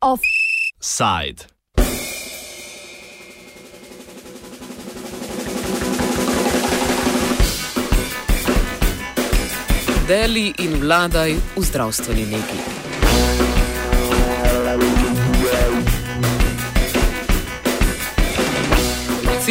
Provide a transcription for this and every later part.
Offside. Deli in vladaj v zdravstveni negi.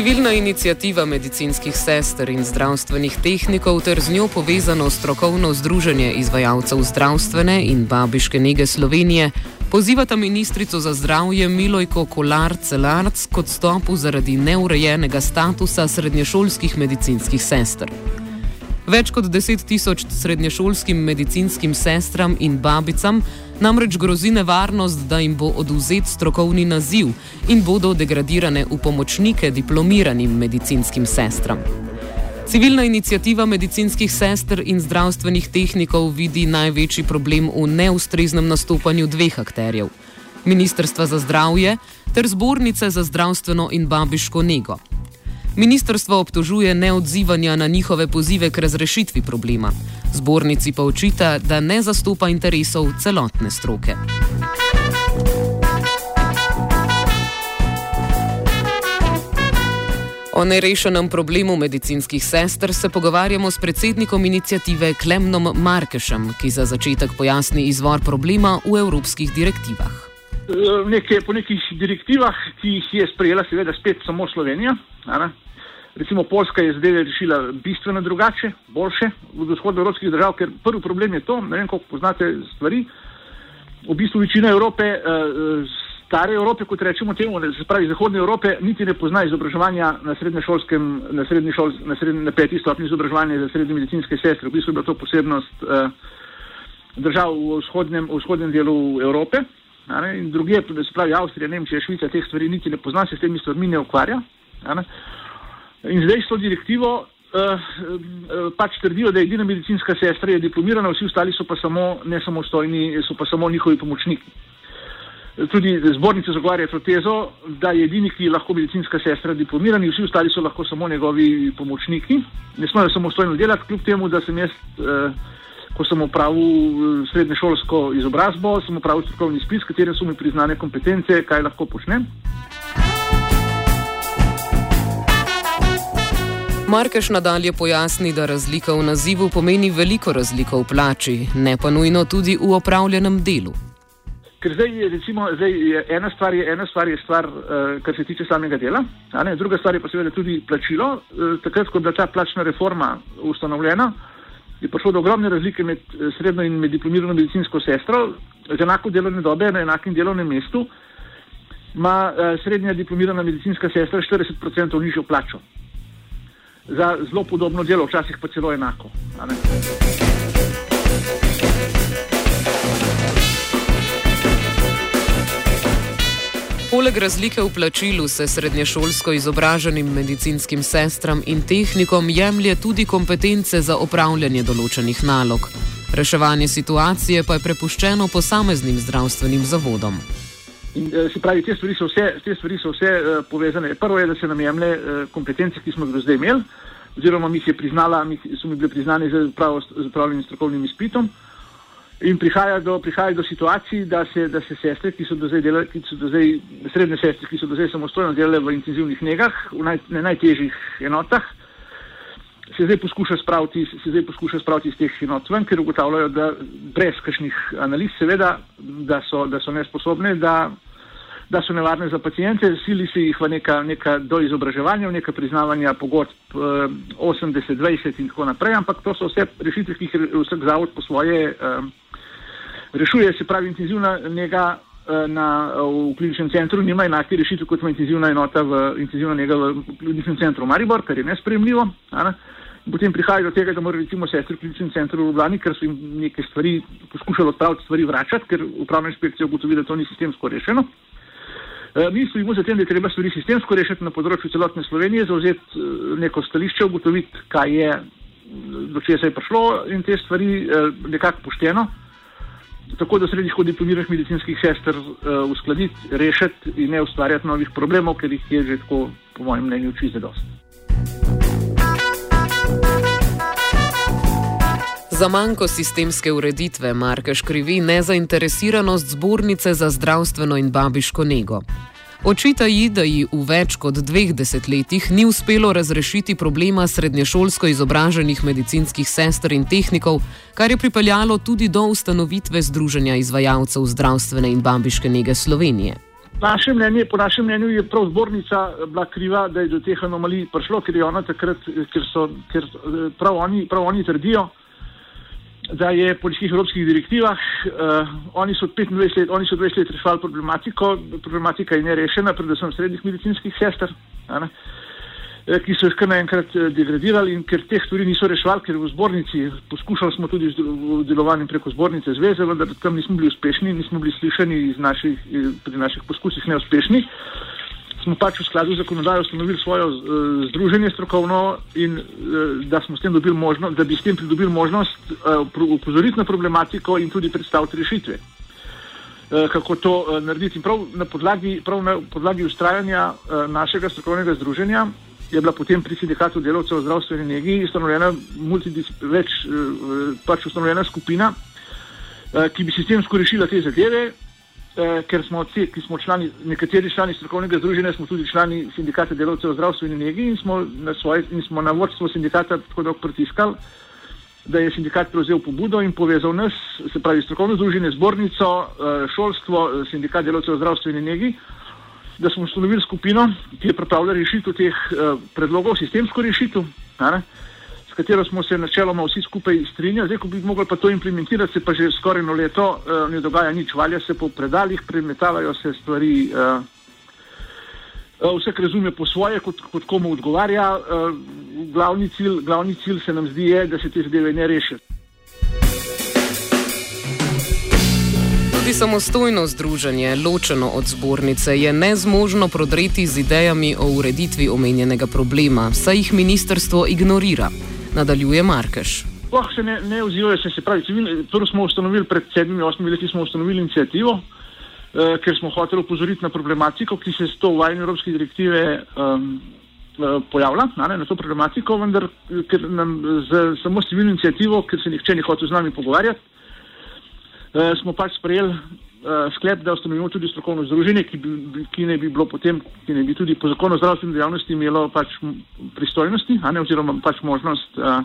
Civilna inicijativa medicinskih sester in zdravstvenih tehnikov ter z njo povezano strokovno združenje izvajalcev zdravstvene in babiške nege Slovenije pozivata ministrico za zdravje Milojko Kolar-Celarc kot stopu zaradi neurejenega statusa srednješolskih medicinskih sester. Več kot 10 tisoč srednješolskim medicinskim sestram in babicam namreč grozi nevarnost, da jim bo oduzet strokovni naziv in bodo degradirane v pomočnike diplomiranim medicinskim sestram. Civilna inicijativa medicinskih sester in zdravstvenih tehnikov vidi največji problem v neustreznem nastopanju dveh akterjev: Ministrstva za zdravje ter Zbornice za zdravstveno in babiško nego. Ministrstvo obtožuje neodzivanja na njihove pozive k razrešitvi problema. Zbornici pa očita, da ne zastopa interesov celotne stroke. O nerešenem problemu medicinskih sester se pogovarjamo s predsednikom inicijative Klemnom Markešem, ki za začetek pojasni izvor problema v evropskih direktivah. Nekaj, po nekih direktivah, ki jih je sprejela, seveda, spet samo Slovenija. Recimo Poljska je zdaj rešila bistveno drugače, boljše od vzhodnoevropskih držav, ker prvi problem je to, ne vem, koliko poznate stvari. V bistvu večina Evrope, eh, stare Evrope, kot rečemo temu, se pravi zahodne Evrope, niti ne pozna izobraževanja na srednješolskem, na, srednje šol, na, srednje, na peti stopni izobraževanja za srednje medicinske sestre. V bistvu je bila to posebnost eh, držav v vzhodnem, v vzhodnem delu Evrope. In druge, se pravi Avstrija, Nemčija, Švica, teh stvari niti ne pozna, se s temi stvarmi ne ukvarja. In zdaj s to direktivo uh, uh, pač trdijo, da je edina medicinska sestra diplomirana, vsi ostali so pa samo nesamostojni, so pa samo njihovi pomočniki. Tudi zbornica zagovarja to tezo, da je edini, ki je lahko medicinska sestra diplomirana, vsi ostali so lahko samo njegovi pomočniki. Ne smejo samostojno delati, kljub temu, da sem jaz, uh, ko sem opravil srednje šolsko izobrazbo, sem opravil strokovni spis, s katerim so mi priznane kompetence, kaj lahko počnem. Markeš nadalje pojasni, da razlika v nazivu pomeni veliko razliko v plači, ne pa nujno tudi v opravljenem delu. Ker zdaj je, recimo, zdaj je ena stvar, je, ena stvar, je stvar uh, kar se tiče samega dela, druga stvar je pa seveda tudi plačilo. Uh, takrat, ko je bila ta plačna reforma ustanovljena, je prišlo do ogromne razlike med srednjo in med diplomirano medicinsko sestro. Z enako delovne dobe na enakem delovnem mestu ima uh, srednja diplomirana medicinska sestra 40% nižjo plačo za zelo podobno delo, včasih pa celo enako. Poleg razlike v plačilu se srednješolsko izobraženim medicinskim sestram in tehnikom jemlje tudi kompetence za opravljanje določenih nalog. Reševanje situacije pa je prepuščeno posameznim zdravstvenim zavodom. In, eh, se pravi, te stvari so vse, te stvari so vse uh, povezane. Prvo je, da se nam jemlje uh, kompetence, ki smo jih do zdaj imeli, oziroma mi, priznala, mi so mi bile priznane z upravljenim strokovnim izpitom. In prihaja do, prihaja do situacij, da se, da se sestre, ki so do zdaj delali, ki so do zdaj, srednje sestre, ki so do zdaj samostojno delale v intenzivnih negah, v naj, ne najtežjih enotah, se zdaj poskuša spraviti, se zdaj poskuša spraviti iz teh enot ven, ker ugotavljajo, da brez kakšnih analiz, seveda, da so, da so nesposobne, da, da so nevarne za pacijente, sili se jih v neka, neka doizobraževanja, v neka priznavanja pogodb eh, 80, 20 in tako naprej, ampak to so vse rešitve, ki jih vsak zavod po svoje eh, rešuje, se pravi intenzivna njega. Eh, na, v kliničnem centru nima enake rešitve kot intenzivna enota v intenzivna njega v kliničnem centru Maribor, kar je nespremljivo. Ne? Potem prihaja do tega, da morajo recimo sestre v kliničnem centru v Ljubljani, ker so jim neke stvari poskušali odpraviti, stvari vračati, ker upravna inšpekcija ugotovi, da to ni sistemsko rešeno. E, mi stojimo za tem, da je treba stvari sistemsko rešiti na področju celotne Slovenije, zauzeti e, neko stališče, ugotoviti, kaj je, do česa je prišlo in te stvari e, nekako pošteno, tako da sredi hodi diplomiranih medicinskih sester uskladiti, rešiti in ne ustvarjati novih problemov, ker jih je že tako, po mojem mnenju, čisto dosti. Za manjko sistemske ureditve Markeš krivi nezainteresiranost zbornice za zdravstveno in babiško nego. Očita ji, da ji v več kot dveh desetletjih ni uspelo razrešiti problema srednješolsko izobraženih medicinskih sester in tehnikov, kar je pripeljalo tudi do ustanovitve Združenja izvajalcev zdravstvene in babiške nege Slovenije. Naše mnenje, po našem mnenju je prav zbornica bila kriva, da je do teh anomalij prišlo, ker takrat, ker so ker prav, oni, prav oni trdijo, da je po nekih evropskih direktivah, uh, oni so 25 let, oni so 20 let reševali problematiko, problematika je nerešena, predvsem srednjih medicinskih sester, ne, eh, ki so jih kar naenkrat eh, degradirali in ker teh stvari niso reševali, ker v zbornici, poskušali smo tudi v delovanju preko zbornice zveze, vendar tam nismo bili uspešni, nismo bili slišani naših, pri naših poskusih neuspešni. Uh, smo pač v skladu z zakonodajo ustanovili svojo uh, združenje strokovno in uh, da smo s tem dobili možnost, da bi s tem pridobili možnost uh, upozoriti na problematiko in tudi predstaviti rešitve. Uh, kako to uh, narediti. In prav na podlagi, prav na podlagi ustrajanja uh, našega strokovnega združenja je bila potem pri sindikatu delavcev v zdravstveni negi ustanovljena več, pač ustanovljena skupina, ki bi sistemsko rešila te zadeve eh, ker smo vsi, ki smo člani, nekateri člani strokovnega združenja, smo tudi člani sindikata delavcev v zdravstveni negi in smo na, svoj, in smo na vodstvo sindikata tako dolgo pritiskali, da je sindikat prevzel pobudo in povezal nas, se pravi strokovno združenje, zbornico, eh, šolstvo, sindikat delavcev v zdravstveni negi, da smo ustanovili skupino, ki je pripravila rešitev teh eh, predlogov, sistemsko rešitev. Ne? S katero smo se načeloma vsi skupaj strinjali. Zdaj, ko bi mogli pa to implementirati, se pa že skoraj eno leto uh, ne dogaja nič, valja se po predalih, premetavajo se stvari. Uh, Vsak razume po svoje, kot, kot komu odgovarja. Glavni cilj, glavni cilj se nam zdi, je, da se te zadeve ne rešijo. Tudi samostojno združenje, ločeno od zbornice, je nezmožno prodreti z idejami o ureditvi omenjenega problema, saj jih ministrstvo ignorira nadaljuje Markeš. Sploh se ne, ne odzivajo, se, se pravi, prvo smo ustanovili pred sedmimi, osmimi leti, smo ustanovili inicijativo, eh, ker smo hoteli upozoriti na problematiko, ki se s to uvajanjem Evropske direktive um, pojavlja, ne, na to problematiko, vendar ker nam z samo civilno inicijativo, ker se nihče ni hotel z nami pogovarjati, eh, smo pač sprejeli sklep, da ustanovimo tudi strokovno združenje, ki, bi, ki ne bi bilo potem, ki ne bi tudi po zakonu o zdravstveni dejavnosti imelo pač pristojnosti, ne, oziroma pač možnost uh,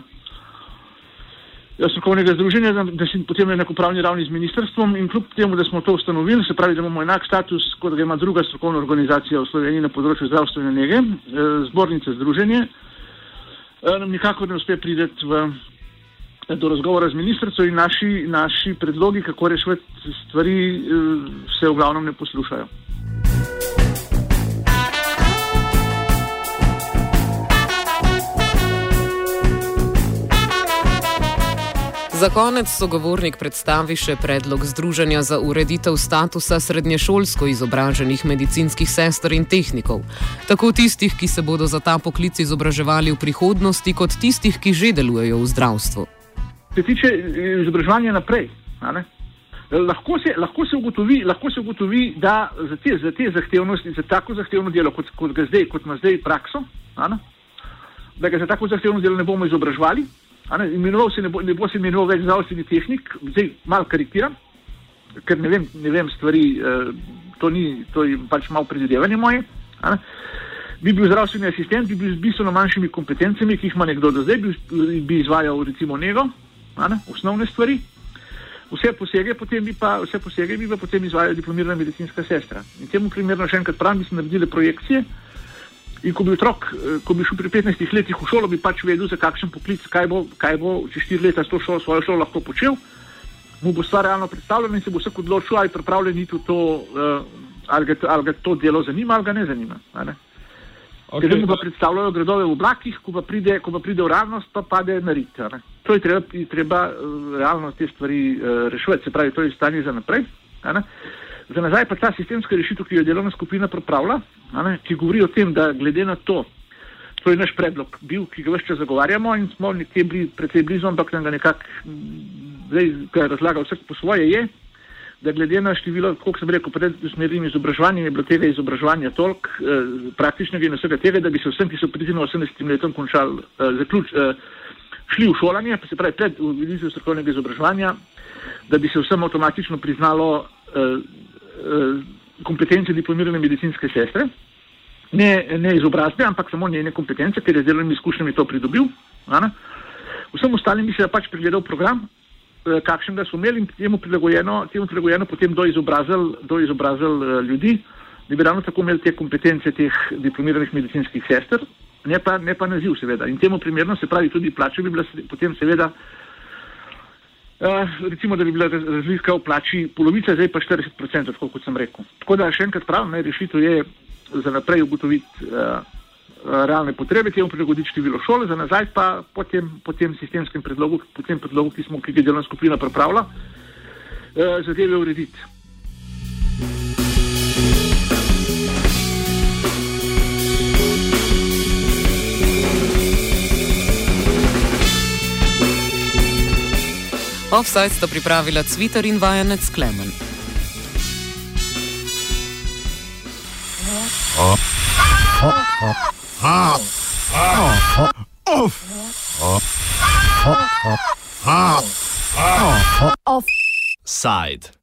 strokovnega združenja, da, si potem na enakopravni ravni z ministrstvom in kljub temu, da smo to ustanovili, se pravi, da imamo enak status, kot ga ima druga strokovna organizacija v Sloveniji na področju zdravstvene nege, uh, zbornice združenje, uh, nam nikako ne uspe prideti v do razgovora z ministrico in naši, naši predlogi, kako rešiti stvari, eh, se v glavnem ne poslušajo. Za konec sogovornik predstavi še predlog Združenja za ureditev statusa srednješolsko izobraženih medicinskih sester in tehnikov, tako tistih, ki se bodo za ta poklic izobraževali v prihodnosti, kot tistih, ki že delujejo v zdravstvu se tiče eh, izobraževanja naprej. Lahko se, lahko, se ugotovi, lahko se ugotovi, da za te, za te zahtevnosti, za tako zahtevno delo, kot, kot ga zdaj, kot ima zdaj prakso, ne, da ga za tako zahtevno delo ne bomo izobraževali. Imenoval se ne bo, ne bo se imenoval več zdravstveni tehnik, zdaj malo karikiram, ker ne vem, ne vem stvari, eh, to, ni, to je pač malo predvidevanje moje. Ne. Bi bil zdravstveni asistent, bi bil z bistveno manjšimi kompetencami, ki jih ima nekdo do zdaj, bi, bi izvajal recimo njego osnovne stvari. Vse posege, bi pa, vse posege bi pa potem izvajala diplomirana medicinska sestra. In temu primerno še enkrat pravim, da smo naredili projekcije. In ko bi otrok, eh, ko bi šel pri 15 letih v šolo, bi pač vedel, za kakšen poklic, kaj bo, kaj bo če 4 leta s to šolo, svojo šolo lahko počel, mu bo stvar realno predstavljena in se bo vsak odločil, ali je pripravljen iti v to, uh, ali, ga, ali ga to delo zanima ali ga ne zanima. Ne? Okay. Ker mu pa predstavljajo gradove v oblakih, ko pa pride, ko pa pride v realnost, pa pade na rit. To je treba, treba eh, realno te stvari uh, reševati, se pravi, to je stanje za naprej. Za nazaj pa ta sistemska rešitev, ki jo delovna skupina pripravlja, ki govori o tem, da glede na to, to je naš predlog, bil, ki ga vse zagovarjamo in smo nekje bili precej blizu, ampak nam ga nekako, kaj razlaga vsak po svoje, je, da glede na število, koliko sem rekel, pred usmerjenim izobraževanjem je bilo tega izobraževanja toliko eh, praktičnega in vsega tega, da bi se vsem, ki so na 80 letom, končali, eh, zaključ, eh, šli v šolanje, se pravi pred vidijo strokovnega izobraževanja, da bi se vsem avtomatično priznalo uh, uh, kompetence diplomirane medicinske sestre, ne, ne izobrazbe, ampak samo njene kompetence, ker je z delovnimi izkušnjami to pridobil. Ne? Vsem ostalim bi se pač pregledal program, uh, kakšen ga so imeli in temu prilagojeno, temu prilagojeno potem do izobrazil, do izobrazil uh, ljudi, da bi ravno tako imeli te kompetence teh diplomiranih medicinskih sester ne pa, ne pa naziv, seveda. In temu primerno se pravi tudi plače bi bila potem seveda, uh, recimo, da bi bila razlika v plači polovica, zdaj pa 40%, tako kot sem rekel. Tako da še enkrat pravim, rešitev je za naprej ugotoviti uh, realne potrebe, temu prilagoditi število šole, za nazaj pa po tem, po tem sistemskem predlogu, po tem predlogu, ki smo, ki ga delovna skupina pripravila, uh, zadeve urediti. Offside sta pripravila Cvitar in vajenec Klemen. Offside.